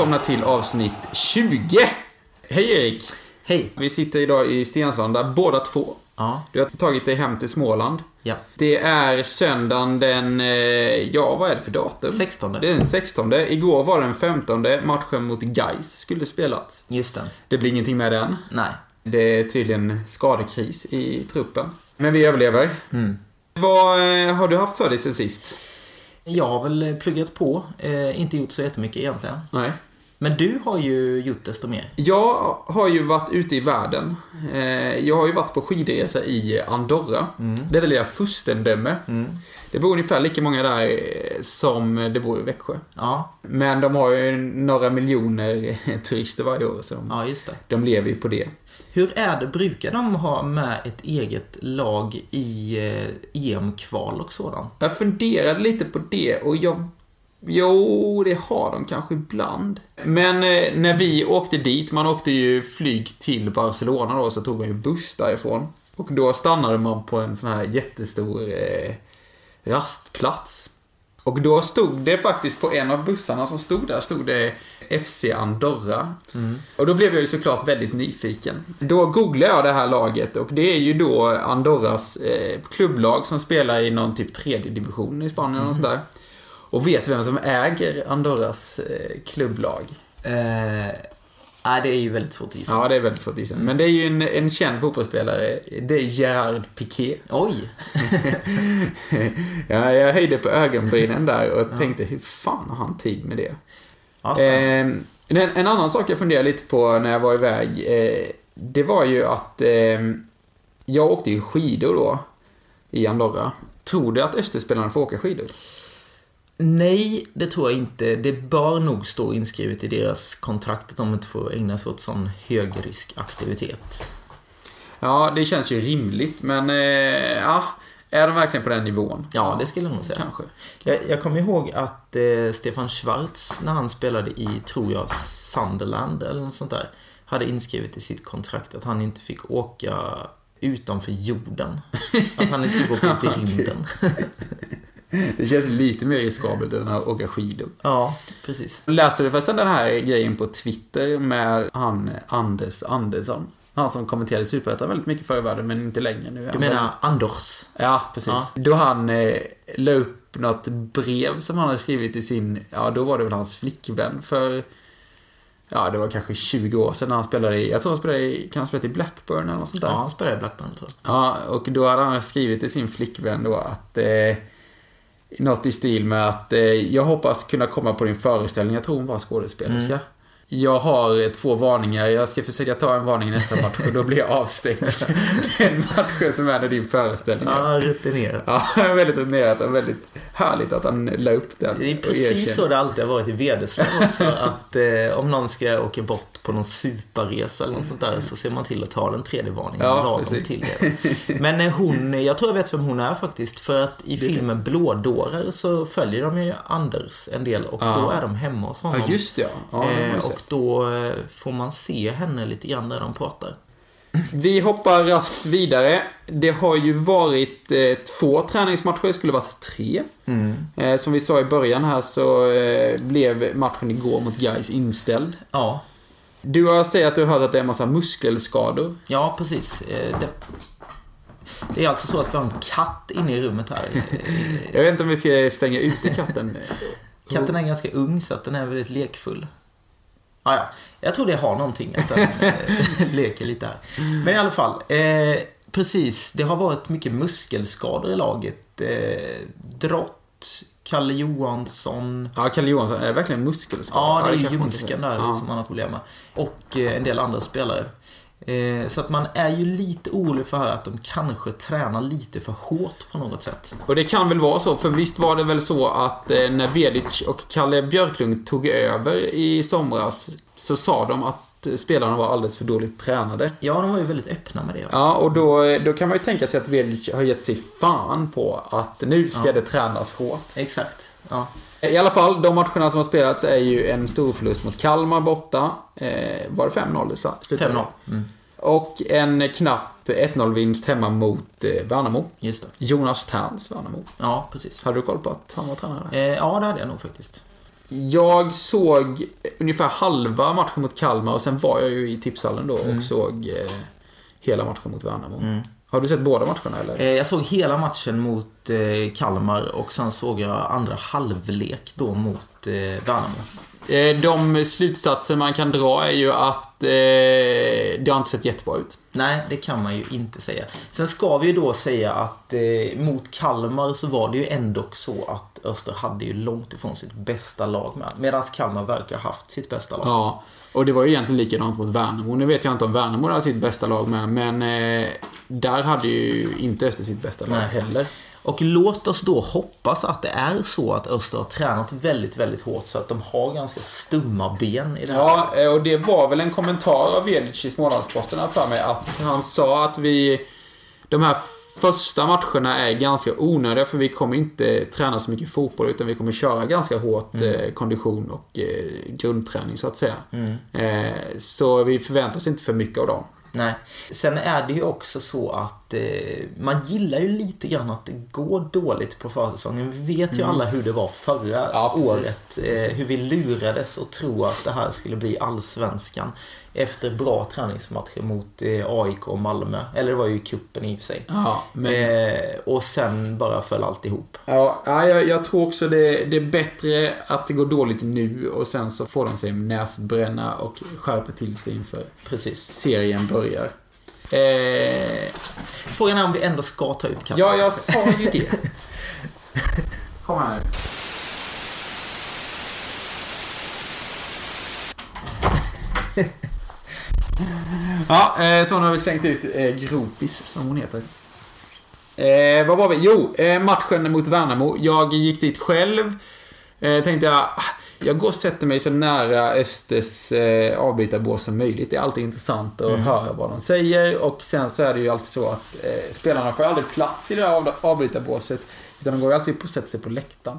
Välkomna till avsnitt 20. Hej Erik! Hej. Vi sitter idag i Stenslanda, båda två. Ja. Du har tagit dig hem till Småland. Ja. Det är söndagen den, eh, ja vad är det för datum? 16. Det är den 16. Igår var den 15. Matchen mot Gais skulle spelat. Just det. Det blir ingenting med den. Nej. Det är tydligen skadekris i truppen. Men vi överlever. Vad eh, har du haft för dig sen sist? Jag har väl pluggat på. Eh, inte gjort så jättemycket egentligen. Nej. Men du har ju gjort desto mer. Jag har ju varit ute i världen. Eh, Jag har ju varit på skidresa i Andorra. Detta lilla furstendöme. Det bor ungefär lika många där eh, som det bor i Växjö. Ja. Men de har ju några miljoner turister varje år, så Ja, just det. de lever ju på det. Hur är det? Brukar de ha med ett eget lag i eh, EM-kval och sådant? Jag funderade lite på det och jag... Jo, det har de kanske ibland. Men eh, när vi åkte dit, man åkte ju flyg till Barcelona då, så tog man ju buss därifrån. Och då stannade man på en sån här jättestor eh, rastplats. Och då stod det faktiskt på en av bussarna som stod där, stod det FC Andorra. Och då blev jag ju såklart väldigt nyfiken. Då googlade jag det här laget och det är ju då Andorras eh, klubblag som spelar i någon typ tredje division i Spanien och sådär. Och vet vem som äger Andorras eh, klubblag? Eh, nej, det är ju väldigt svårt att gissa. Ja, det är väldigt svårt att gissa. Men det är ju en, en känd fotbollsspelare. Det är Gerard Piqué. Oj! ja, jag höjde på ögonbrynen där och tänkte, hur fan har han tid med det? Ja. Eh, en, en annan sak jag funderade lite på när jag var iväg, eh, det var ju att eh, jag åkte ju skidor då i Andorra. Tror du att Österspelarna får åka skidor? Nej, det tror jag inte. Det bör nog stå inskrivet i deras kontrakt att de inte får ägna sig åt sån högriskaktivitet. Ja, det känns ju rimligt, men eh, ja, är de verkligen på den nivån? Ja, det skulle jag nog säga. Kanske. Jag, jag kommer ihåg att eh, Stefan Schwarz, när han spelade i, tror jag, Sunderland eller något sånt där, hade inskrivet i sitt kontrakt att han inte fick åka utanför jorden. Att han inte fick åka ut i rymden. Det känns lite mer riskabelt än att åka skidor. Ja, precis. Läste du förresten den här grejen på Twitter med han Anders Andersson? Han som kommenterade Superettan väldigt mycket förr i världen, men inte längre nu. Du menar Anders? Ja, precis. Ja. Då han eh, la upp något brev som han hade skrivit till sin, ja då var det väl hans flickvän för, ja det var kanske 20 år sedan han spelade i, jag tror han spelade i, kan han spela i Blackburn eller något sånt där? Ja, han spelade i Blackburn, tror jag. Ja, och då hade han skrivit till sin flickvän då att eh, något i stil med att eh, jag hoppas kunna komma på din föreställning. Jag tror hon var skådespelerska. Mm. Jag har eh, två varningar. Jag ska försöka ta en varning nästa match och då blir jag avstängd. Den matchen som är när din föreställning. Ja, rutinerat. Ja, väldigt rutinerat och väldigt härligt att han la upp den. Det är precis så det alltid har varit i Vederslöv också. Att eh, om någon ska åka bort på någon superresa eller något sånt där så ser man till att ta den tredje varningen Ja, lagom precis. till det. Men eh, hon, jag tror jag vet vem hon är faktiskt. För att i filmen Blådårar så följer de ju Anders en del och Ja. då är de hemma hos honom. Ja, just det ja. ja och då eh, får man se henne lite grann när de pratar. Vi hoppar raskt vidare. Det har ju varit eh, två träningsmatcher, det skulle varit tre. Eh, som vi sa i början här så eh, blev matchen igår mot Gais inställd. Ja, Du har sagt att du har hört att det är en massa muskelskador. ja precis. Eh, det, det är alltså så att vi har en katt inne i rummet här. Eh, Jag vet inte om vi ska stänga ute katten. Katten är ganska ung så att den är väldigt lekfull. Ah, ja, jag tror det har någonting att den eh, leker lite här. Men i alla fall. Eh, precis, det har varit mycket muskelskador i laget. Eh, Drott, Kalle Johansson. Ja, Kalle Johansson, är det verkligen muskelskador? Ja, det är ju man ljumsken där Ja. som han har problem med. Och eh, en del andra spelare. Eh, så att man är ju lite orolig för att de kanske tränar lite för hårt på något sätt. Och det kan väl vara så, för visst var det väl så att eh, när Vedic och Kalle Björklund tog över i somras så sa de att eh, spelarna var alldeles för dåligt tränade. Ja, de var ju väldigt öppna med det. Ja, och då, då kan man ju tänka sig att Vedic har gett sig fan på att nu ska Ja. det tränas hårt. Exakt. Ja. I alla fall, de matcherna som har spelats är ju en stor förlust mot Kalmar borta. Eh, var det 5-0 det slutade? 5-0. Mm. Och en knapp 1-0-vinst hemma mot eh, Värnamo. Just det. Jonas Terns Värnamo. Ja, precis. Hade du koll på att han var tränare? Eh, ja, det hade jag nog faktiskt. Jag såg ungefär halva matchen mot Kalmar och sen var jag ju i tipshallen då och Mm. såg eh, hela matchen mot Värnamo. Har du sett båda matcherna eller? Eh, jag såg hela matchen mot eh, Kalmar och sen såg jag andra halvlek då mot eh, Värnamo. De slutsatser man kan dra är ju att eh, det har inte sett jättebra ut. Nej, det kan man ju inte säga. Sen ska vi ju då säga att eh, mot Kalmar så var det ju ändå så att Öster hade ju långt ifrån sitt bästa lag med. Medan Kalmar verkar ha haft sitt bästa lag. Ja, och det var ju egentligen likadant mot Värnamo. Nu vet jag inte om Värnamo hade sitt bästa lag med, men eh, där hade ju inte Öster sitt bästa lag heller. Och låt oss då hoppas att det är så att Öster har tränat väldigt, väldigt hårt så att de har ganska stumma ben i det här. Ja, eh, och det var väl en kommentar av Velic i Smålandsposten för mig att han sa att vi... De här första matcherna är ganska onödiga för vi kommer inte träna så mycket fotboll utan vi kommer köra ganska hårt eh, kondition och eh, grundträning så att säga. Eh, så vi förväntar oss inte för mycket av dem. Nej. Sen är det ju också så att eh, man gillar ju lite grann att det går dåligt på försäsongen. Vi vet ju alla hur det var förra Mm. Ja, året. Eh, hur vi lurades att tro att det här skulle bli allsvenskan. Efter bra träningsmatcher mot eh, AIK och Malmö. Eller det var ju i cupen i och för sig. Ja, men... Eh, och sen bara föll allt ihop. Ja, ja, jag, jag tror också det, det är bättre att det går dåligt nu och sen så får de sig näsbränna och skärper till sig inför Precis. serien börjar. Eh, Frågan är om vi ändå ska ta ut Kalmar. ja, jag sa ju det. Kom här. Ja, eh, så nu har vi slängt ut eh, Gropis, som hon heter. Eh, vad var vi? Jo, eh, matchen mot Värnamo. Jag gick dit själv. Eh, tänkte jag, ah, jag går och sätter mig så nära Östers eh, avbytarbås som möjligt. Det är alltid intressant att höra vad de säger. Och sen så är det ju alltid så att eh, spelarna får aldrig plats i det där av, avbytarbåset. Utan de går ju alltid på att sätta sig på läktaren.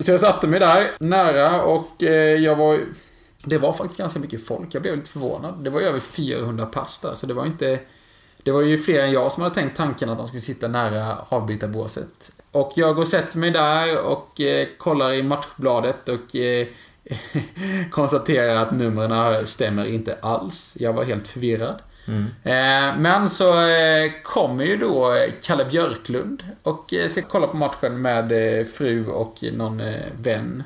Så jag satte mig där nära och eh, jag var Det var faktiskt ganska mycket folk. Jag blev lite förvånad. Det var ju över 400 pass där, så det var inte... Det var ju fler än jag som hade tänkt tanken att de skulle sitta nära avbytarbåset. Och jag går och sätter mig där och eh, kollar i matchbladet och eh, konstaterar att numren stämmer inte alls. Jag var helt förvirrad. Eh, men så eh, kommer ju då Kalle Björklund och eh, ska kolla på matchen med eh, fru och någon eh, vän.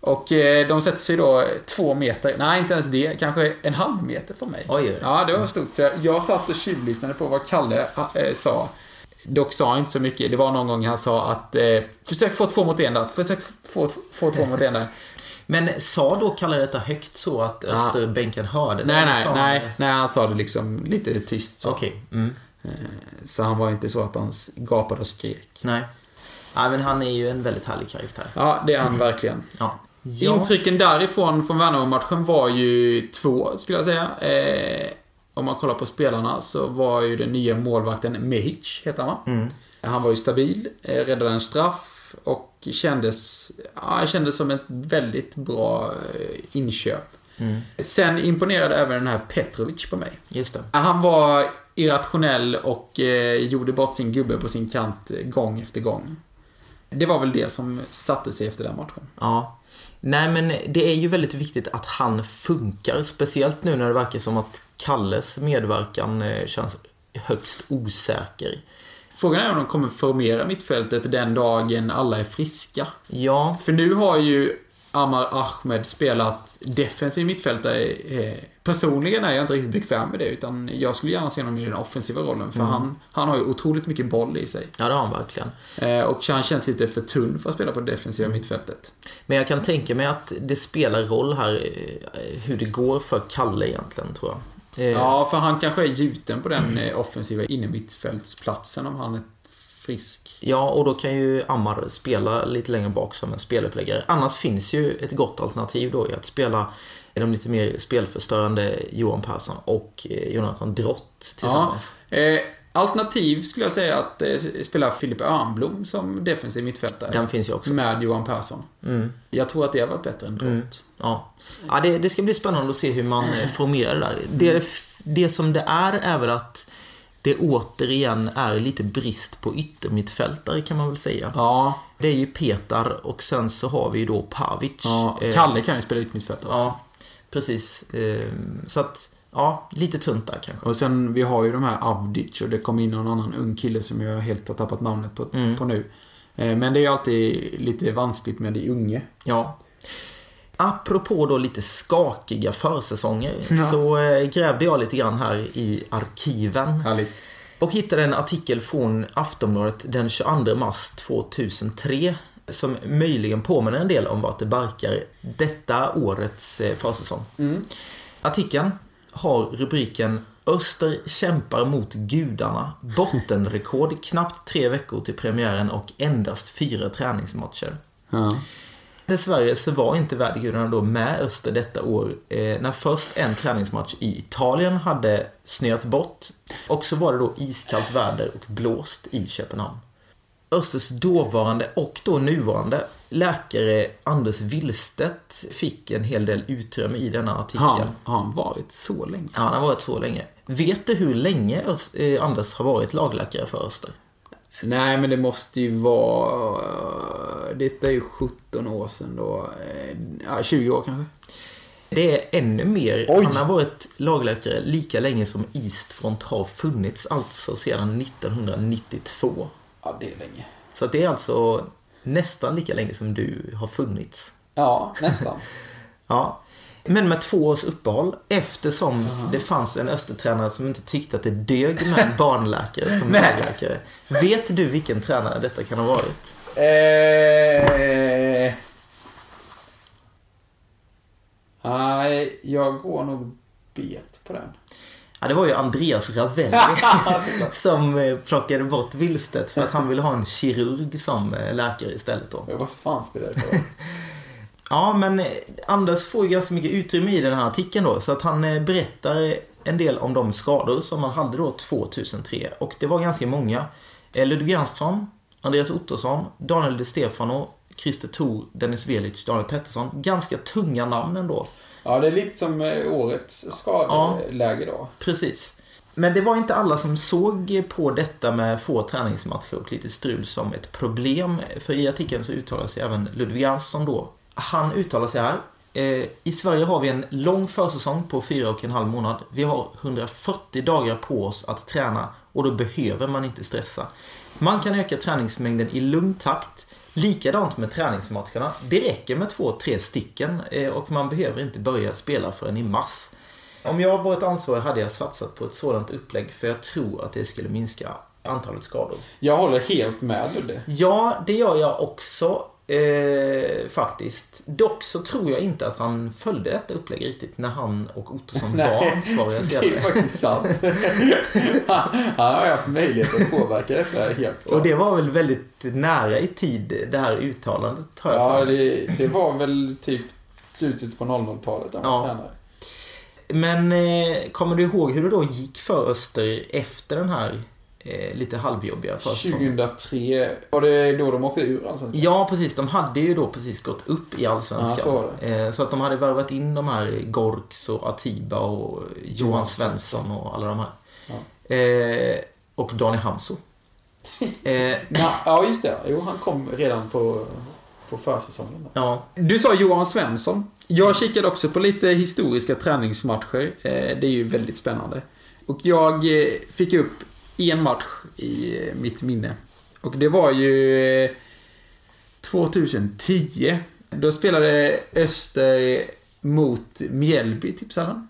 Och eh, de sätter sig då två meter, nej inte ens det, kanske en halv meter från mig. Oj, oj. Ja, det var stort. Så jag, jag satt och tjuvlyssnade på vad Kalle eh, sa. Dock sa han inte så mycket. Det var någon gång han sa att eh, försök få två mot en där, försök få, få två mot en där. Men sa då Kalle detta högt så att Österbänken hörde det? Nej, nej, sa han nej, nej, han sa det liksom lite tyst så. Okej. Mm. Så han var inte så att han gapade och skrek. Nej. Nej, men han är ju en väldigt härlig karaktär. Ja, det är han verkligen. Ja. Ja. Intrycken därifrån från Värnamo-matchen var ju två, skulle jag säga. Eh, om man kollar på spelarna så var ju den nya målvakten Mehic, heter han va? Mm. Han var ju stabil, eh, räddade en straff och kändes, ja, kändes som ett väldigt bra eh, inköp. Mm. Sen imponerade även den här Petrovic på mig. Just det. Han var irrationell och eh, gjorde bort sin gubbe på sin kant gång efter gång. Det var väl det som satte sig efter den matchen. Ja. Nej, men det är ju väldigt viktigt att han funkar. Speciellt nu när det verkar som att Kalles medverkan eh, känns högst osäker. Frågan är om de kommer formera mittfältet den dagen alla är friska. Ja, För nu har ju Amar Ahmed spelat defensiv mittfältare. Personligen är jag inte riktigt bekväm med det, utan jag skulle gärna se honom i den offensiva rollen. För han, han har ju otroligt mycket boll i sig. ja det har han verkligen. Eh, Och han känns lite för tunn för att spela på det defensiva mittfältet. Men jag kan tänka mig att det spelar roll här eh, hur det går för Kalle egentligen, tror jag. Eh, Ja, för han kanske är gjuten på den eh, offensiva innermittfältsplatsen om han är frisk. Ja, och då kan ju Ammar spela lite längre bak som en speluppläggare. Annars finns ju ett gott alternativ då i att spela de lite mer spelförstörande Johan Persson och eh, Jonathan Drott tillsammans. Eh, alternativ skulle jag säga att eh, spela Filip Örnblom som defensiv mittfältare. Den finns ju också. Med Johan Persson. Mm. Jag tror att det har varit bättre än Drott. Ja, ja det, det ska bli spännande att se hur man formerar det där. Det, det som det är är väl att det återigen är lite brist på yttermittfältare kan man väl säga. Ja, Det är ju Petar och sen så har vi ju då Pavic. ja. Kalle kan ju spela ut mittfältare också. Ja, precis. Eh, Så att, ja, lite tunt där kanske. Och sen, vi har ju de här Avdic och det kom in någon annan ung kille som jag helt har tappat namnet på, Mm. på nu. Eh, Men det är ju alltid lite vanskligt med de unge. Ja. Apropå då lite skakiga försäsonger Ja. så eh, grävde jag lite grann här i arkiven Härligt. och hittade en artikel från Aftonbladet den 22 mars 2003 som möjligen påminner en del om vart det barkar detta årets eh, försäsong. Artikeln har rubriken Öster kämpar mot gudarna. Bottenrekord knappt tre veckor till premiären och endast fyra träningsmatcher. Ja. Dessvärre så var inte värdegudarna då med Öster detta år eh, när först en träningsmatch i Italien hade snöat bort och så var det då iskallt väder och blåst i Köpenhamn. Östers dåvarande och då nuvarande läkare Anders Willstedt fick en hel del utrymme i denna artikel. Har han, har han varit så länge? Ja, han har varit så länge. Vet du hur länge eh, Anders har varit lagläkare för Öster? Nej, men det måste ju vara... Detta är ju 17 år sedan då. Eh, Ja, 20 år kanske. Det är ännu mer. Oj. Han har varit lagläkare lika länge som Eastfront har funnits, alltså sedan 1992. Ja, det är länge. Så det är alltså nästan lika länge som du har funnits. Ja, nästan. Ja. Men med två års uppehåll eftersom det fanns en Östertränare som inte tyckte att det dög med en barnläkare som Nej. lagläkare. Vet du vilken tränare detta kan ha varit? eh... Nej, jag går nog bet på den. Ja, det var ju Andreas Ravelli som eh, plockade bort Willstedt för att han ville ha en kirurg som eh, läkare istället då. Vad fan spelar det för? Ja, men eh, Anders får ju ganska mycket utrymme i den här artikeln då, så att han berättar en del om de skador som han hade då 2003. Och det var ganska många. Ludvig Jansson, Andreas Ottosson, Daniel De Stefano, Christer Thor, Dennis Velic, Daniel Pettersson. Ganska tunga namn ändå. Ja, det är lite som eh, årets skadeläge då. Precis. Men det var inte alla som såg på detta med få träningsmatcher och lite strul som ett problem. För i artikeln så uttalar sig även Ludvig Jansson då. Han uttalar sig här. Eh, I Sverige har vi en lång försäsong på fyra och en halv månad. Vi har 140 dagar på oss att träna och då behöver man inte stressa. Man kan öka träningsmängden i lugn takt. Likadant med träningsmatcherna. Det räcker med två, tre stycken eh, och man behöver inte börja spela förrän i mars. Om jag varit ansvarig hade jag satsat på ett sådant upplägg för jag tror att det skulle minska antalet skador. Jag håller helt med Ludde. Ja, det gör jag också. Eh, faktiskt. Dock så tror jag inte att han följde detta upplägg riktigt när han och Ottosson var ansvariga det är senare. faktiskt sant. han, har haft möjlighet att påverka detta helt klart. Och det var väl väldigt nära i tid, det här uttalandet har jag Ja, det, det var väl typ slutet på 00-talet han var Ja. tränare. Men eh, kommer du ihåg hur det då gick för Öster efter den här lite halvjobbiga försäsongen? 2003, var det då de åkte ur Allsvenskan? Ja, precis. De hade ju då precis gått upp i Allsvenskan. Ja, så Eh, så att de hade värvat in de här Gorks och Atiba och Johan Svensson och alla de här. Ja. Eh, och Daniel Hamso. Eh, Ja, just det. Jo, han kom redan på, på försäsongen. ja, Du sa Johan Svensson. Jag kikade också på lite historiska träningsmatcher. Eh, Det är ju väldigt spännande. Och jag eh, fick upp en match i eh, mitt minne. Och det var ju eh, 2010. Då spelade Öster mot Mjällby, Tipshallen.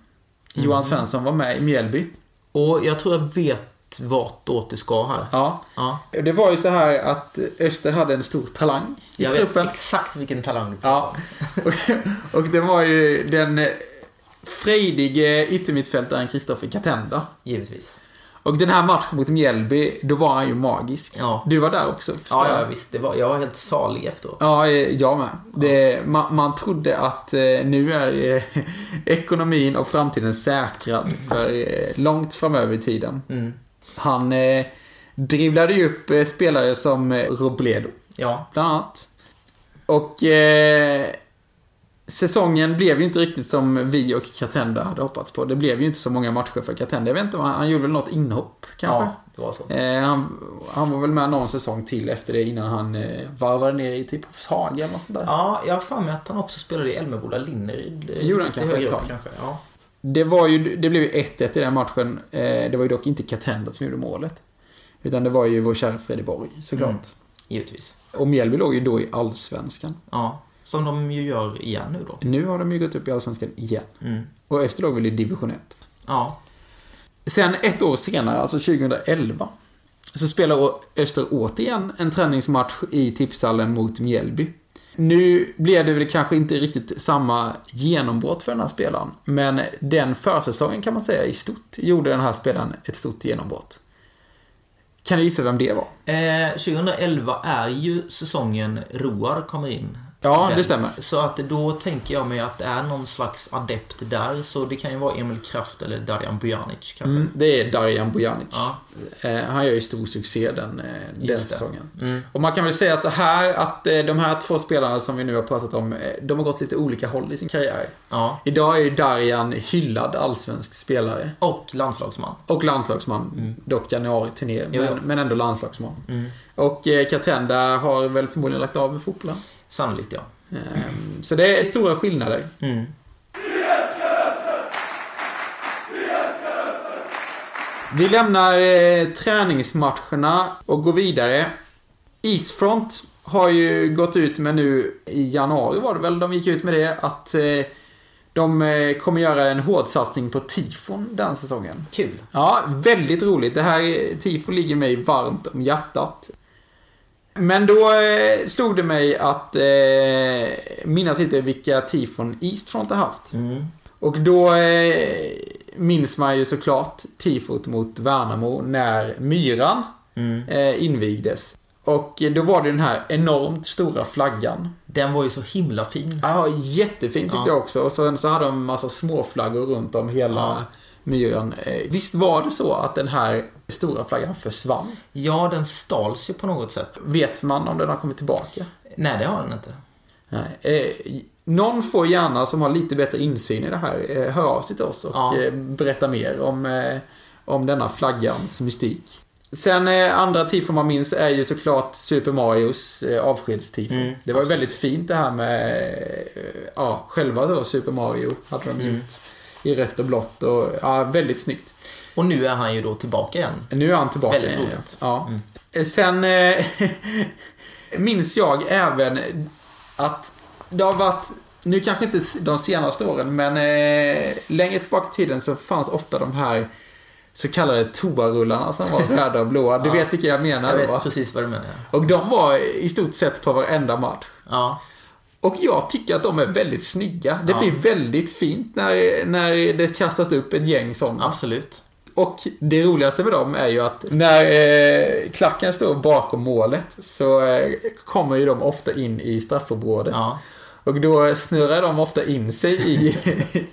Johan Svensson var med i Mjällby. och jag tror jag vet vart åt du ska här. Ja. Ja, Det var ju så här att Öster hade en stor talang i jag vet truppen. exakt vilken talang du Ja. Och, och det var ju den eh, frejdige yttermittfältaren Kristoffer Katenda. Givetvis. Och den här matchen mot Mjällby, då var han ju magisk. Ja. Du var där också, förstår Ja, jag. ja visst. Det var, jag var helt salig efteråt. Ja, eh, jag med. Det, man, man trodde att eh, nu är eh, ekonomin och framtiden säkrad för eh, långt framöver i tiden. Mm. Han eh, dribblade ju upp eh, spelare som Robledo, Ja. bland annat. Och säsongen blev ju inte riktigt som vi och Katenda hade hoppats på. Det blev ju inte så många matcher för Katenda. Jag vet inte, han, han gjorde väl något inhopp kanske? Ja, det var så. Eh, han, han var väl med någon säsong till efter det innan han eh, varvade ner i typ Haga eller något sånt där. Ja, jag har för mig att han också spelade i Älmeboda Linneryd. eh, Gjorde han kanske ett tag. kanske. Ja. Det, var ju, det blev ju 1-1 i den matchen. Eh, det var ju dock inte Katenda som gjorde målet. Utan det var ju vår kära Fredrik Borg, såklart. Mm. Givetvis. Och Mjällby låg ju då i Allsvenskan. Ja. Som de ju gör igen nu då. Nu har de ju gått upp i Allsvenskan igen. Mm. Och efter låg väl i division 1. Ja. Sen ett år senare, alltså 2011, så spelar Öster återigen en träningsmatch i tipshallen mot Mjällby. Nu blev det väl kanske inte riktigt samma genombrott för den här spelaren, men den försäsongen kan man säga i stort gjorde den här spelaren ett stort genombrott. Kan du gissa vem det var? Eh, 2011 är ju säsongen Roar kommer in. Ja, det Väl? stämmer. Så att då tänker jag mig att det är någon slags adept där. Så det kan ju vara Emil Kraft eller Darjan Bujanic kanske. Mm, det är Darjan Bujanic. Ja. Eh, han gör ju stor succé den, eh, den det. säsongen. Mm. Och man kan väl säga så här att eh, de här två spelarna som vi nu har pratat om, de har gått lite olika håll i sin karriär. Ja. Idag är ju Darjan hyllad allsvensk spelare. Och landslagsman. Och landslagsman. Dock januari-turné, Mm. Men, men ändå landslagsman. Mm. Och Katenda har väl förmodligen lagt av med fotbollen. Sannolikt ja. Ehm, så det är stora skillnader. Mm. Vi lämnar eh, träningsmatcherna och går vidare. Eastfront har ju gått ut med nu i januari var det väl de gick ut med det att eh, de eh, kommer göra en hård satsning på tifon den säsongen. Kul. Ja, väldigt roligt. Det här tifo ligger mig varmt om hjärtat. Men då eh, slog det mig att eh, minnas lite vilka tifon Eastfront har haft. Mm. Och då eh, minns man ju såklart tifot mot Värnamo när Myran Mm. eh, invigdes. Och då var det den här enormt stora flaggan. Den var ju så himla fin. Ja, jättefin tyckte Ja. jag också. Och sen så hade de en massa småflaggor runt om hela Ja. myran. Eh, visst var det så att den här stora flaggan försvann? Ja, den stals ju på något sätt. Vet man om den har kommit tillbaka? Nej, det har den inte. Nej. Eh, någon får gärna, som har lite bättre insyn i det här, eh, höra av sig till oss och Ja. eh, berätta mer om, eh, om denna flaggans mystik. Sen eh, andra tifon man minns är ju såklart Super Marios eh, avskedstifo. Mm, det var ju väldigt fint det här med, eh, ja, själva då Super Mario hade de Mm. gjort. I rött och blått och, ja, väldigt snyggt. Och nu är han ju då tillbaka igen. Nu är han tillbaka Väldigt igen. roligt. Ja. Mm. Sen eh, minns jag även att det har varit, nu kanske inte de senaste åren, men eh, längre tillbaka i tiden så fanns ofta de här så kallade toarullarna som var röda och blåa. Du Ja. vet vilka jag menar Jag då vet va? precis vad du menar. Och de var i stort sett på varenda match. Ja. Och jag tycker att de är väldigt snygga. Det Ja. blir väldigt fint när, när det kastas upp ett gäng sådana. Absolut. Och det roligaste med dem är ju att när eh, klacken står bakom målet så eh, kommer ju de ofta in i straffområdet. Ja. Och då snurrar de ofta in sig i,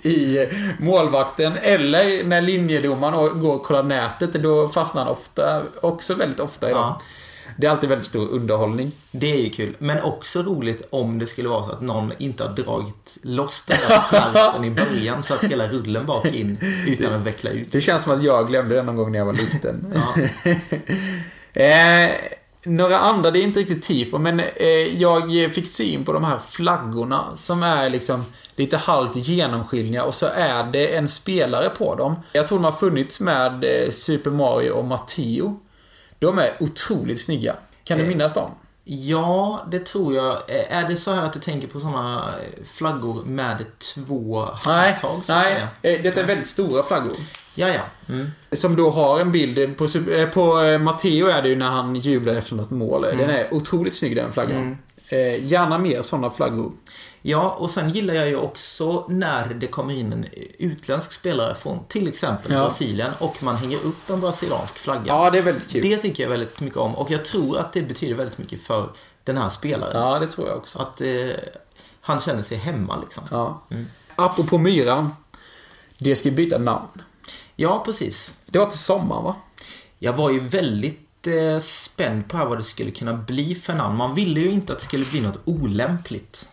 i målvakten. Eller när linjedomaren går och kollar nätet, då fastnar han ofta, också väldigt ofta i dem. Ja. Det är alltid väldigt stor underhållning. Det är ju kul. Men också roligt om det skulle vara så att någon inte har dragit loss den där flärpen i början så att hela rullen bak in utan att veckla ut. Det känns som att jag glömde det någon gång när jag var liten. Ja. Eh, några andra, det är inte riktigt tifo, men eh, jag fick syn på de här flaggorna som är liksom lite halvt genomskinliga och så är det en spelare på dem. Jag tror de har funnits med eh, Super Mario och Matteo. De är otroligt snygga. Kan du Eh, minnas dem? Ja, det tror jag. Eh, Är det så här att du tänker på sådana flaggor med två Nej, handtag? nej. eh, Detta är väldigt stora flaggor. Ja, ja. Mm. Som då har en bild, på, eh, på eh, Matteo är det ju när han jublar efter något mål. Den är otroligt snygg den flaggan. Mm. Eh, gärna mer sådana flaggor. Ja, och sen gillar jag ju också när det kommer in en utländsk spelare från till exempel Ja. Brasilien och man hänger upp en brasiliansk flagga. Ja, det är väldigt kul. Det tycker jag väldigt mycket om och jag tror att det betyder väldigt mycket för den här spelaren. Ja, det tror jag också. Att eh, han känner sig hemma liksom. Ja. Mm. Apropå myran. Det ska ju byta namn. Ja, precis. Det var till sommaren, va? Jag var ju väldigt eh, spänd på här vad det skulle kunna bli för namn. Man ville ju inte att det skulle bli något olämpligt.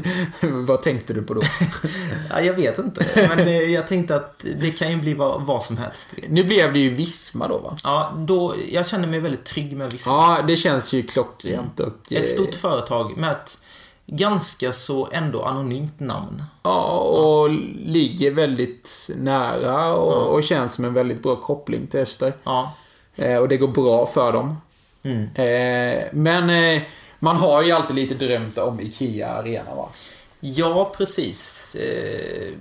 vad tänkte du på då? Ja, jag vet inte, men eh, jag tänkte att det kan ju bli vad, vad som helst. nu blev det ju Visma då, va? Ja, då, jag känner mig väldigt trygg med vissa. Ja, det känns ju klockrent och... eh, Ett stort företag med ett ganska så ändå anonymt namn. Ja, och ligger väldigt nära och, och känns som en väldigt bra koppling till Öster. Ja. Eh, och det går bra för dem. Mm. Eh, men eh, man har ju alltid lite drömt om IKEA Arena, va? Ja, precis. Eh,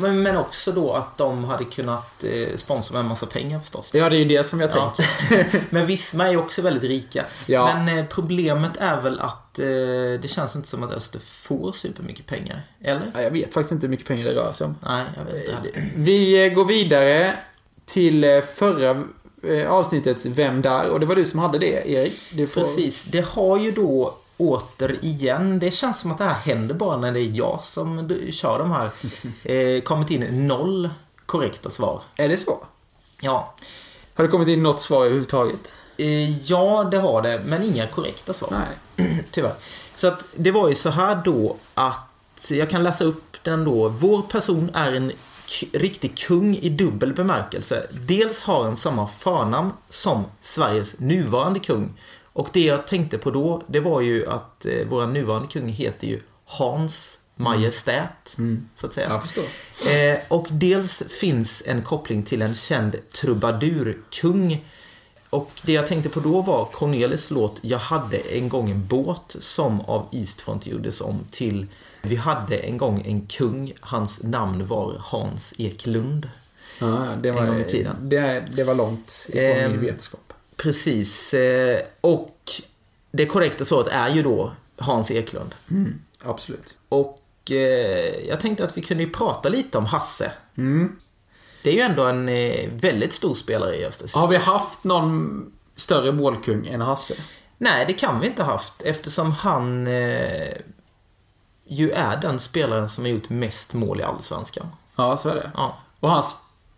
Men, men också då att de hade kunnat eh, sponsra med en massa pengar förstås. Ja, det är ju det som jag Ja. tänker. Men Visma är ju också väldigt rika. Ja. Men problemet är väl att det känns inte som att Öster får supermycket pengar. Eller? Ja, jag vet faktiskt inte hur mycket pengar det rör sig om. Nej, jag vet inte. Vi går vidare till förra avsnittets Vem där? Och det var du som hade det, Erik. Du får... Precis. Det har ju då återigen, det känns som att det här händer bara när det är jag som kör de här, eh, kommit in noll korrekta svar. Är det så? Ja. Har det kommit in något svar överhuvudtaget? Eh, ja, det har det, men inga korrekta svar. Nej. Tyvärr. Så att det var ju så här då att jag kan läsa upp den då. Vår person är en riktig kung i dubbel bemärkelse. Dels har han samma förnamn som Sveriges nuvarande kung. Och det jag tänkte på då, det var ju att eh, vår nuvarande kung heter ju Hans Majestät, så att säga. Eh, och dels finns en koppling till en känd trubadurkung. Och det jag tänkte på då var Cornelis låt Jag hade en gång en båt som av Eastfront gjordes om till Vi hade en gång en kung, hans namn var Hans Eklund. Ja, det var, En gång i tiden. Det, det var långt ifrån Ehm, min vetskap. Precis. Eh, och det korrekta svaret är ju då Hans Eklund. Mm, absolut. Och eh, jag tänkte att vi kunde ju prata lite om Hasse. Mm. Det är ju ändå en eh, väldigt stor spelare i Östersund. Har vi haft någon större målkung än Hasse? Nej, det kan vi inte ha haft eftersom han eh, ju är den spelaren som har gjort mest mål i Allsvenskan. Ja, så är det. Ja. Och han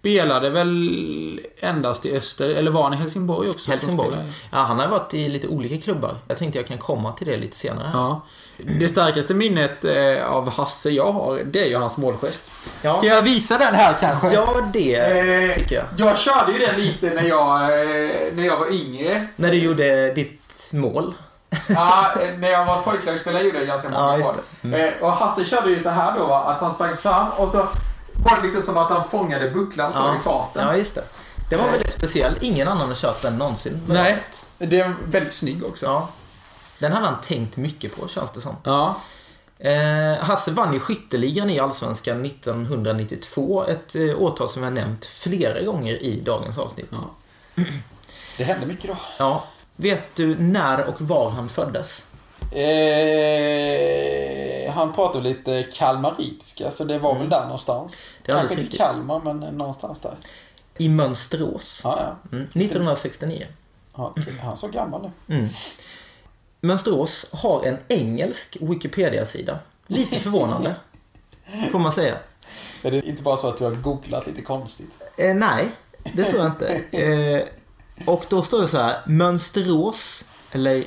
spelade väl endast i Öster, eller var han i Helsingborg också? Helsingborg. Ja, han har varit i lite olika klubbar. Jag tänkte jag kan komma till det lite senare. Ja. Det starkaste minnet eh, av Hasse jag har, det är ju hans målgest. Ja. Ska jag visa den här kanske? Ja, det Eh, tycker jag. Jag körde ju den lite när jag, eh, när jag var yngre. När du gjorde ditt mål. Ja, eh, när jag var pojklagsspelare gjorde jag ganska många Ja, det. Eh, Och Hasse körde ju så här då, att han sprang fram och så var det liksom som att han fångade bucklan så Ja. i farten. Ja, just det. Det var väldigt speciellt. Ingen annan har kört den någonsin. Nej, det är väldigt snygg också. Ja. Den hade han tänkt mycket på, känns det som. Ja. Eh, Hasse vann ju skytteligan i Allsvenskan 1992. Ett eh, årtal som jag nämnt flera gånger i dagens avsnitt. Ja. Det hände mycket då. Ja. Vet du när och var han föddes? Eh, han pratade lite kalmaritiska, så det var väl där någonstans. Det Kanske inte riktigt. Kalmar, men någonstans där. I Mönsterås. Ja, ja. Mm, 1969. ja okej. han är så gammal nu. Mm. Mönsterås har en engelsk Wikipedia-sida. Lite förvånande, får man säga. Är det inte bara så att du har googlat lite konstigt? Eh, nej, det tror jag inte. Eh, och då står det så här, Mönsterås, eller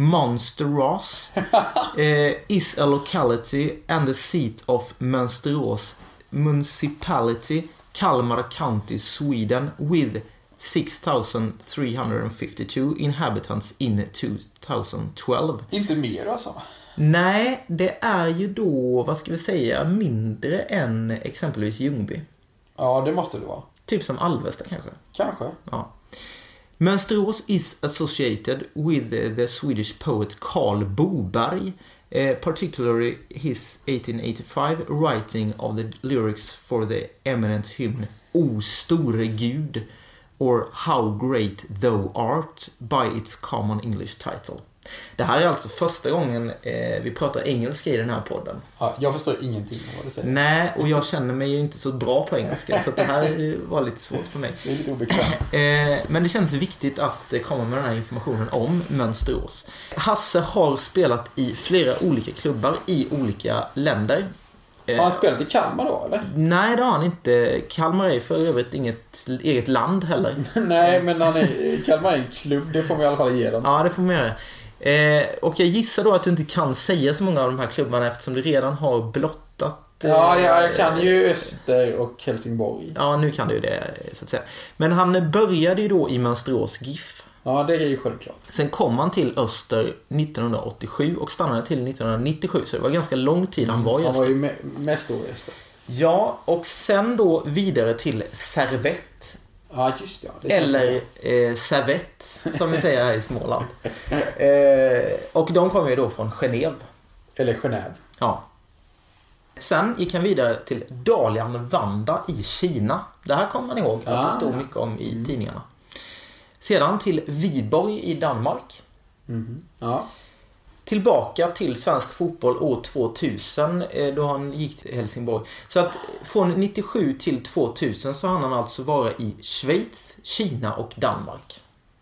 Monsteros, eh, is a locality and the seat of Mönsterås municipality, Kalmar County, Sweden, with 6,352 inhabitants in 2012. Inte mer alltså? Nej, det är ju då, vad ska vi säga, mindre än exempelvis Ljungby. Ja, det måste det vara. Typ som Alvesta kanske. Kanske. Ja. Mönsterås is associated with the Swedish poet Karl Boberg, eh, particularly his 1885 writing of the lyrics for the eminent hymn O store Gud or How great thou art by its common English title. Det här är alltså första gången eh, vi pratar engelska i den här podden. Ja, jag förstår ingenting av vad du säger. Nej, och jag känner mig ju inte så bra på engelska, så det här var lite svårt för mig. Det är lite obekvämt. Eh, men det känns viktigt att eh, komma med den här informationen om Mönsterås. Hasse har spelat i flera olika klubbar i olika länder. Eh, Har han spelat i Kalmar då, eller? Nej, det har han inte. Kalmar är för övrigt inget eget land heller. Nej, men han är, Kalmar är en klubb, det får man i alla fall ge dem. Ja, det får man göra. Eh, och jag gissar då att du inte kan säga så många av de här klubbarna eftersom du redan har blottat. eh, Ja, jag, jag kan ju Öster och Helsingborg. Ja, nu kan du ju det, så att säga. Men han började ju då i Mönsterås GIF. Ja, det är ju självklart. Sen kom han till Öster 1987 och stannade till 1997, så det var ganska lång tid han var i Han var Öster. ju me- mest då i Öster. Ja, och sen då vidare till Servett. Ja, just ja. det. Eller eh, Servett, som vi säger här i Småland. Eh, och de kom ju då från Genève. Eller Genève. Ja. Sen gick han vidare till Dalian Vanda i Kina. Det här kommer man ihåg att Ah. det stod mycket om i tidningarna. Sedan till Viborg i Danmark. Mhm. Ja. Tillbaka till svensk fotboll år 2000 eh, då han gick till Helsingborg. Så att från 97 till 2000 så hann han alltså vara i Schweiz, Kina och Danmark.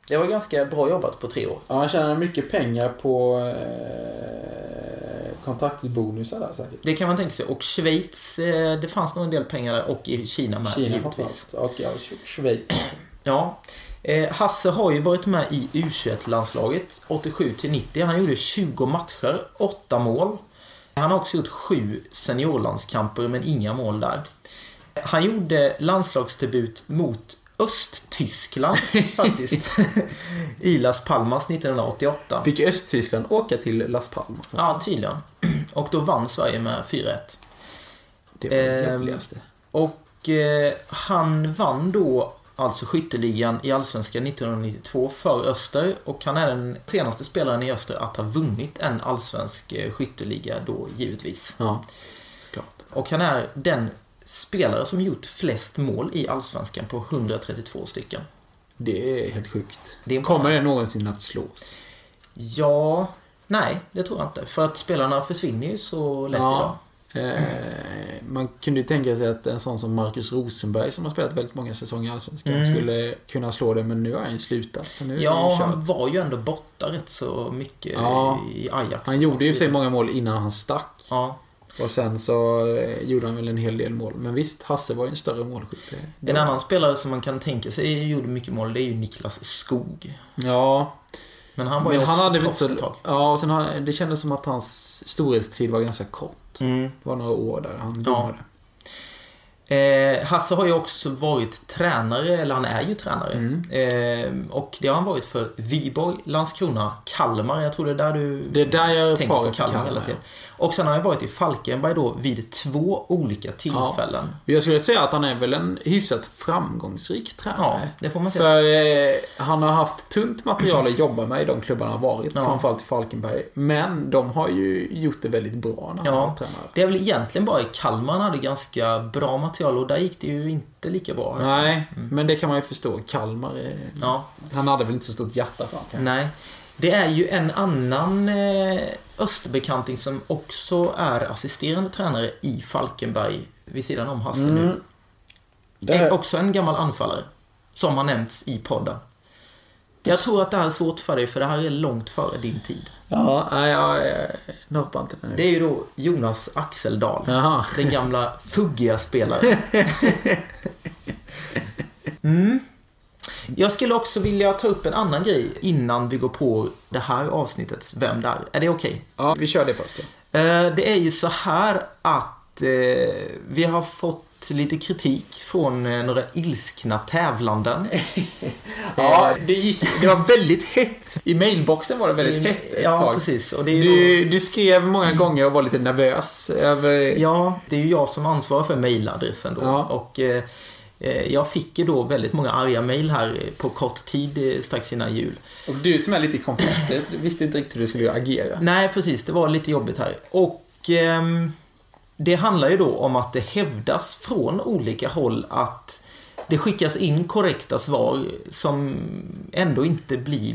Det var ganska bra jobbat på tre år. ja, han tjänar mycket pengar på eh, kontraktsbonusar där säkert. Det kan man tänka sig. Och Schweiz, eh, det fanns nog en del pengar där och i Kina med Kina givetvis. Och ja, Sch- Schweiz. Ja. Eh, Hasse har ju varit med i U21-landslaget 87 till 90. Han gjorde 20 matcher, 8 mål. Han har också gjort 7 seniorlandskamper, men inga mål där. Han gjorde landslagsdebut mot Östtyskland faktiskt. I Las Palmas 1988. Fick Östtyskland åka till Las Palmas? Ja, tydligen. Och då vann Sverige med 4-1. Det var det jävligaste. Och eh, han vann då alltså skytteligan i Allsvenskan 1992 för Öster och han är den senaste spelaren i Öster att ha vunnit en allsvensk eh, skytteliga då givetvis. Ja, såklart. Och han är den spelare som gjort flest mål i Allsvenskan på 132 stycken. Det är helt sjukt. Det är Kommer det någonsin att slås? Ja, nej, det tror jag inte. För att spelarna försvinner ju så lätt idag. Eh, man kunde ju tänka sig att en sån som Marcus Rosenberg som har spelat väldigt många säsonger i Allsvenskan Mm. skulle kunna slå det, men nu har han ju slutat. Så nu Ja, han var ju ändå borta rätt så mycket Ja. i Ajax. Han gjorde ju sig många mål innan han stack. Ja. Och sen så eh, gjorde han väl en hel del mål. Men visst, Hasse var ju en större målskytt. En annan spelare som man kan tänka sig gjorde mycket mål, det är ju Niklas Skog. Ja, Men han var men ju han hade proffs ett tag. Ja, och sen har, det kändes som att hans storhetstid var ganska kort. Mm. Det var några år där han Ja. domade. Eh, Hasse har ju också varit tränare, eller han är ju tränare. Mm. Eh, och det har han varit för Viborg, Landskrona, Kalmar. Jag tror det är där du Det är där jag tänker på Kalmar Kalmar. hela tiden. Och sen har han varit i Falkenberg då vid två olika tillfällen. Jag skulle säga att han är väl en hyfsat framgångsrik Ja, tränare. det får man säga. För eh, han har haft tunt material att jobba med i de klubbarna han varit. Ja. Framförallt i Falkenberg. Men de har ju gjort det väldigt bra när han Ja. var tränare. Det är väl egentligen bara i Kalmar han hade ganska bra material och där gick det ju inte lika bra. Nej, men det kan man ju förstå. Kalmar, är, Mm. Ja, han hade väl inte så stort hjärta för honom. nej. Det är ju en annan eh, Österbekanting som också är assisterande tränare i Falkenberg vid sidan om Hasse nu. Mm. Det Är också en gammal anfallare. Som har nämnts i podden. Jag tror att det här är svårt för dig för det här är långt före din tid. ja, nej, jag norpar inte det nu. Det är ju då Jonas Axeldal. Jaha. Den gamla fuggiga spelaren. Mm. Jag skulle också vilja ta upp en annan grej innan vi går på det här avsnittets Vem där? Är det okej? Ja, vi kör det först då. Eh, Det är ju så här att eh, vi har fått lite kritik från eh, några ilskna tävlanden. Ja, det gick... Det var väldigt hett. I mailboxen var det väldigt hett ett Ja, tag. precis. Och det är ju Du, du skrev många gånger och var lite nervös över... Ja, det är ju jag som ansvarar för mailadressen då. Ja. Och eh, eh, jag fick ju då väldigt många arga mail här eh, på kort tid eh, strax innan jul. Och du som är lite i konflikter, du visste inte riktigt hur du skulle agera. Nej, precis. Det var lite jobbigt här. Och ehm, det handlar ju då om att det hävdas från olika håll att det skickas in korrekta svar som ändå inte blir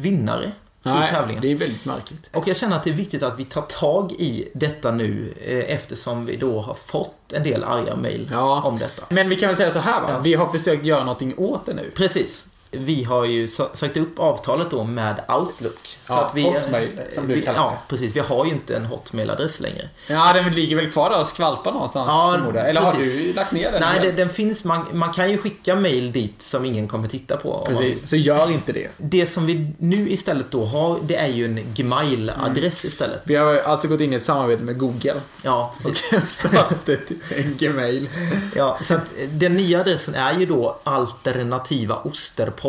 vinnare. Nej, i tävlingen. det är väldigt märkligt. Och jag känner att det är viktigt att vi tar tag i detta nu eh, eftersom vi då har fått en del arga mejl Ja. om detta. Men vi kan väl säga så här va? Ja. Vi har försökt göra någonting åt det nu. Precis. Vi har ju sa- sagt upp avtalet då med Outlook. Ja, Hotmail, som du vi, kallar Ja, det. precis. Vi har ju inte en Hotmail-adress längre. Ja, den ligger väl kvar där och skvalpar någonstans förmodar jag. Eller har precis. du lagt ner den? Nej, det, den finns. Man, man kan ju skicka mail dit som ingen kommer titta på. om man. Precis, så gör inte det. Det som vi nu istället då har, det är ju en Gmail-adress istället. Vi har alltså gått in i ett samarbete med Google. Ja, precis. Och startat ett, en Gmail. Ja, så att den nya adressen är ju då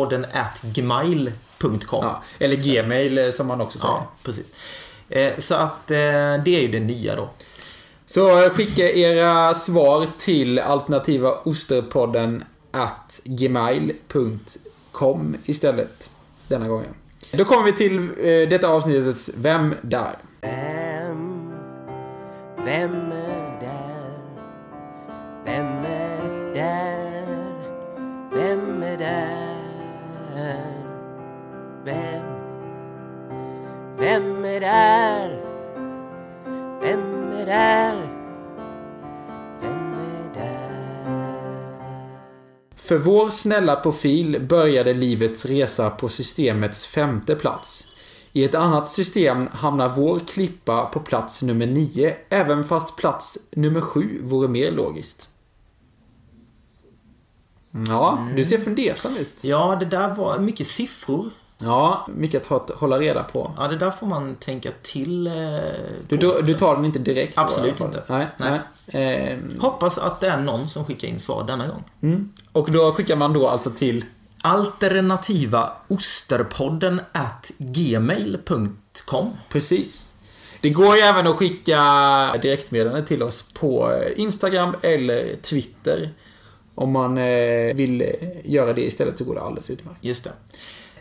alternativaosterpodden at gmail.com. Ja, eller Gmail eh, som man också säger. Ja, precis. Eh, Så att eh, det är ju det nya då. Så skicka era svar till alternativa osterpodden at gmail.com istället denna gången. Då kommer vi till detta avsnittets Vem där? Vem, vem är där? Vem är där? Vem är där? Vem? Vem är där? Vem är där? Vem är där? För vår snälla profil började livets resa på systemets femte plats. I ett annat system hamnar vår klippa på plats nummer nio, även fast plats nummer sju vore mer logiskt. Ja, du ser fundersam ut. Ja, det där var mycket siffror. Ja, mycket att hålla reda på. Ja, det där får man tänka till. eh, Du, du, du tar den inte direkt? då, Absolut fall? inte. Nej. nej. Nej. Ehm, Hoppas att det är någon som skickar in svar denna gång. mm. Och då skickar man då alltså till... Alternativa osterpodden at gmail.com. Precis. Det går ju även att skicka direktmeddelande till oss på eh, Instagram eller Twitter. Om man eh, vill eh, göra det istället så går det alldeles utmärkt. Just det.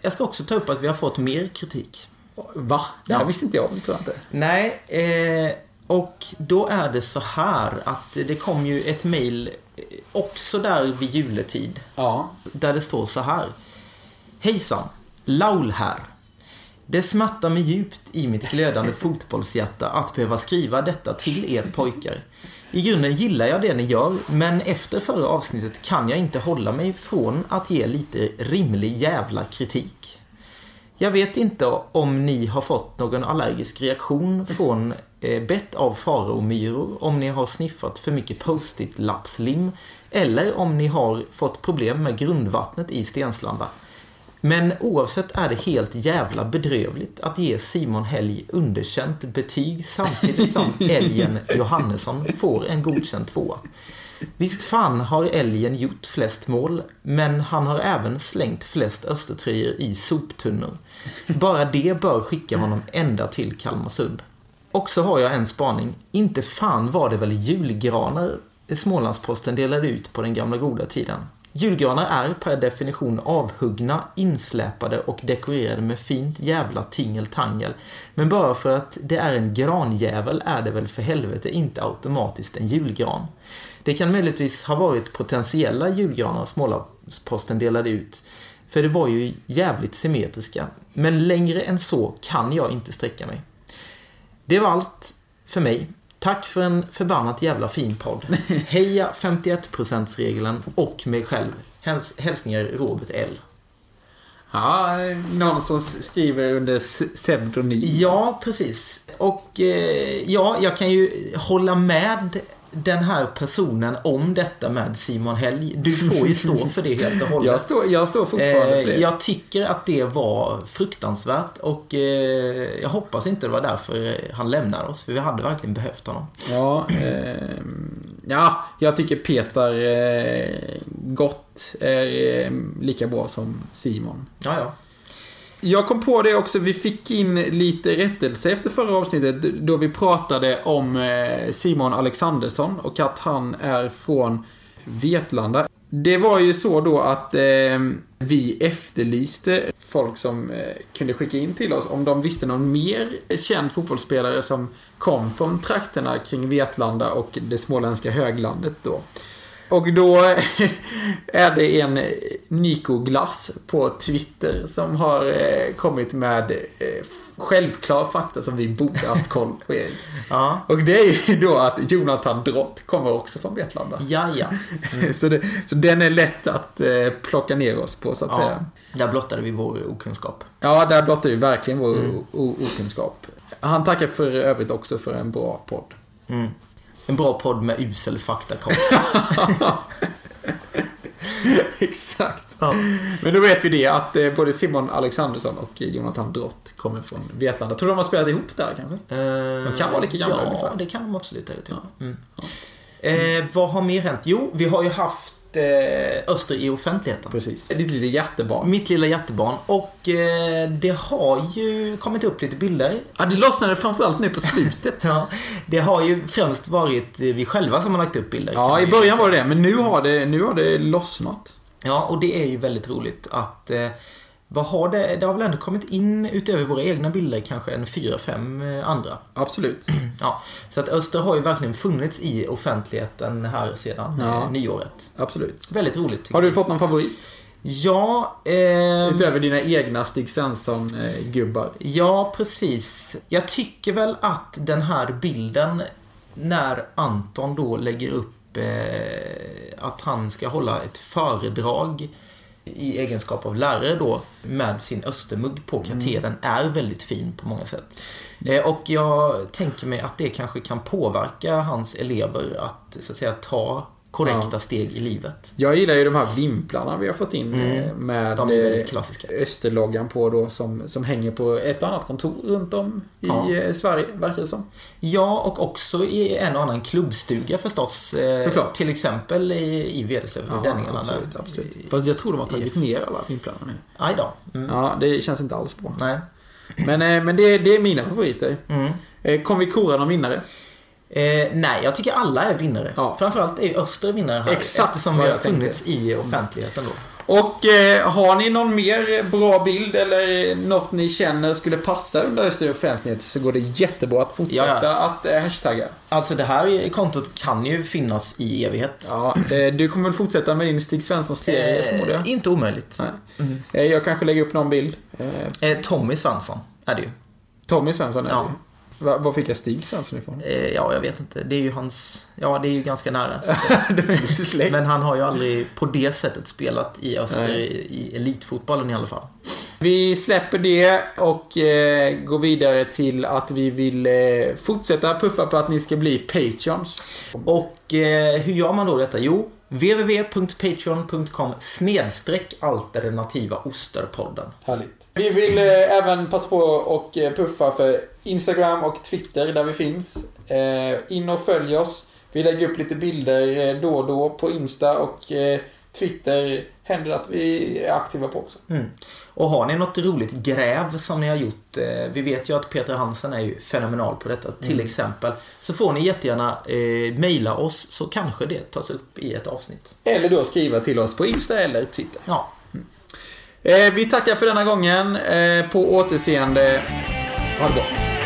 Jag ska också ta upp att vi har fått mer kritik. Va? Det här Ja. visste inte jag om, tror jag inte. Nej, eh, och då är det så här att det kom ju ett mail eh, också där vid juletid. Ja. Där det står så här. Hejsan, Laul här. Det smärtar mig djupt i mitt glödande fotbollshjärta att behöva skriva detta till er pojkar. I grunden gillar jag det ni gör, men efter förra avsnittet kan jag inte hålla mig från att ge lite rimlig jävla kritik. Jag vet inte om ni har fått någon allergisk reaktion från eh, bett av faraomyror, om ni har sniffat för mycket post-it-lappslim eller om ni har fått problem med grundvattnet i Stenslanda. Men oavsett är det helt jävla bedrövligt att ge Simon Helg underkänt betyg samtidigt som älgen Johannesson får en godkänd tvåa. Visst fan har älgen gjort flest mål, men han har även slängt flest Östertröjor i soptunnor. Bara det bör skicka honom ända till Kalmarsund. Och så har jag en spaning. Inte fan var det väl julgranar Smålandsposten delade ut på den gamla goda tiden. Julgranar är per definition avhuggna, insläpade och dekorerade med fint jävla tingeltangel. Men bara för att det är en granjävel är det väl för helvete inte automatiskt en julgran. Det kan möjligtvis ha varit potentiella julgranar Smålandsposten delade ut. För det var ju jävligt symmetriska. Men längre än så kan jag inte sträcka mig. Det var allt för mig. Tack för en förbannat jävla fin podd. Heja 51%-regeln och mig själv. Häls hälsningar Robert L. Ja, någon som skriver under pseudonym. Ja, precis. Och eh, ja, jag kan ju hålla med den här personen om detta med Simon Helg. Du får ju stå för det helt och hållet. Jag står, jag står fortfarande för det. Eh, jag tycker att det var fruktansvärt och eh, jag hoppas inte det var därför han lämnade oss, för vi hade verkligen behövt honom. Ja, ehm, ja, jag tycker Peter eh, Gott är eh, lika bra som Simon. Ja, ja. Jag kom på det också, vi fick in lite rättelse efter förra avsnittet då vi pratade om eh, Simon Alexandersson och att han är från Vetlanda. Det var ju så då att eh, vi efterlyste folk som eh, kunde skicka in till oss om de visste någon mer känd fotbollsspelare som kom från trakterna kring Vetlanda och det småländska höglandet då. Och då är det en Nico Glass på Twitter som har eh, kommit med eh, självklar fakta som vi borde haft koll på. Ja. Och det är ju då att Jonathan Drott kommer också från Vetlanda. Ja, ja. Så, det, så den är lätt att eh, plocka ner oss på så att ja. säga. Där blottade vi vår okunskap. Ja, där blottar vi verkligen vår o- okunskap. Han tackar för övrigt också för en bra podd. Mm. En bra podd med usel faktakoll. Exakt. ja. Men då vet vi det att eh, både Simon Alexandersson och Jonathan Drott kommer från Vetlanda. Tror du de har spelat ihop där kanske? De kan vara lika gamla ja, ungefär. det kan de absolut ha gjort. Ja. Mm. Eh, vad har mer hänt? Jo, vi har ju haft eh, Öster i offentligheten. Precis. Ditt lilla hjärtebarn. Mitt lilla jättebarn. Och eh, det har ju kommit upp lite bilder. Ja, det lossnade framförallt nu på slutet. Ja, det har ju främst varit vi själva som har lagt upp bilder. Ja, i början var det det, men nu har det, nu har det lossnat. Ja, och det är ju väldigt roligt att eh, vad har det, det har väl ändå kommit in utöver våra egna bilder kanske en fyra, fem eh, andra. Absolut. Ja, så att Öster har ju verkligen funnits i offentligheten här sedan Ja. eh, nyåret. Absolut. Väldigt roligt. Har du jag. fått någon favorit? Ja, eh, Utöver dina egna Stig Svensson-gubbar. ja, precis. Jag tycker väl att den här bilden när Anton då lägger upp eh, att han ska hålla ett föredrag i egenskap av lärare då med sin östermugg på. Katedern är väldigt fin på många sätt. Eh, och jag tänker mig att det kanske kan påverka hans elever att så att säga ta korrekta Ja. steg i livet. Jag gillar ju de här vimplarna vi har fått in eh, med eh, klassiska. Österloggan på då som, som hänger på ett och annat kontor runt om i Ja. eh, Sverige, verkar det som. Ja, och också i en och annan klubbstuga förstås. Såklart. Till exempel i, i Vederslöv, i Dänningarna. absolut, absolut. I- Fast jag tror de har tagit i- ner alla vimplarna nu. Aj då. Mm. Ja, det känns inte alls bra. Nej. Men, men det, det är mina favoriter. Mm. Kommer vi kora någon vinnare? Eh, nej, jag tycker alla är vinnare. Ja. Framförallt är Öster vinnare här. Exakt eftersom vad vi har tänkte. funnits i offentligheten då. Och eh, har ni någon mer bra bild eller något ni känner skulle passa under Öster offentlighet så går det jättebra att fortsätta Ja, att eh, hashtagga. Alltså det här kontot kan ju finnas i evighet. Ja, eh, du kommer väl fortsätta med din Stig Svensson-serie förmodar jag? Eh, inte omöjligt. Nej. Eh, Jag kanske lägger upp någon bild. Eh, Eh, Tommy Svensson är det ju. Tommy Svensson är Ja. det ju. Va- Var fick jag Stig Svensson ifrån? Eh, ja, jag vet inte. Det är ju hans... Ja, det är ju ganska nära. Så att säga. Men han har ju aldrig på det sättet spelat i Öster Nej. i, i elitfotbollen i alla fall. Vi släpper det och eh, går vidare till att vi vill eh, fortsätta puffa på att ni ska bli Patreons. Och eh, hur gör man då detta? Jo, www.patreon.com snedstreck alternativa osterpodden. Härligt. Vi vill eh, även passa på och eh, puffa för Instagram och Twitter där vi finns. Eh, in och följ oss. Vi lägger upp lite bilder eh, då och då på Insta och eh, Twitter händer att vi är aktiva på också. Mm. Och har ni något roligt gräv som ni har gjort, eh, vi vet ju att Peter Hansen är ju fenomenal på detta till exempel, så får ni jättegärna eh, mejla oss så kanske det tas upp i ett avsnitt. Eller då skriva till oss på Insta eller Twitter. Ja, Eh, vi tackar för denna gången. På återseende. Ha det bra.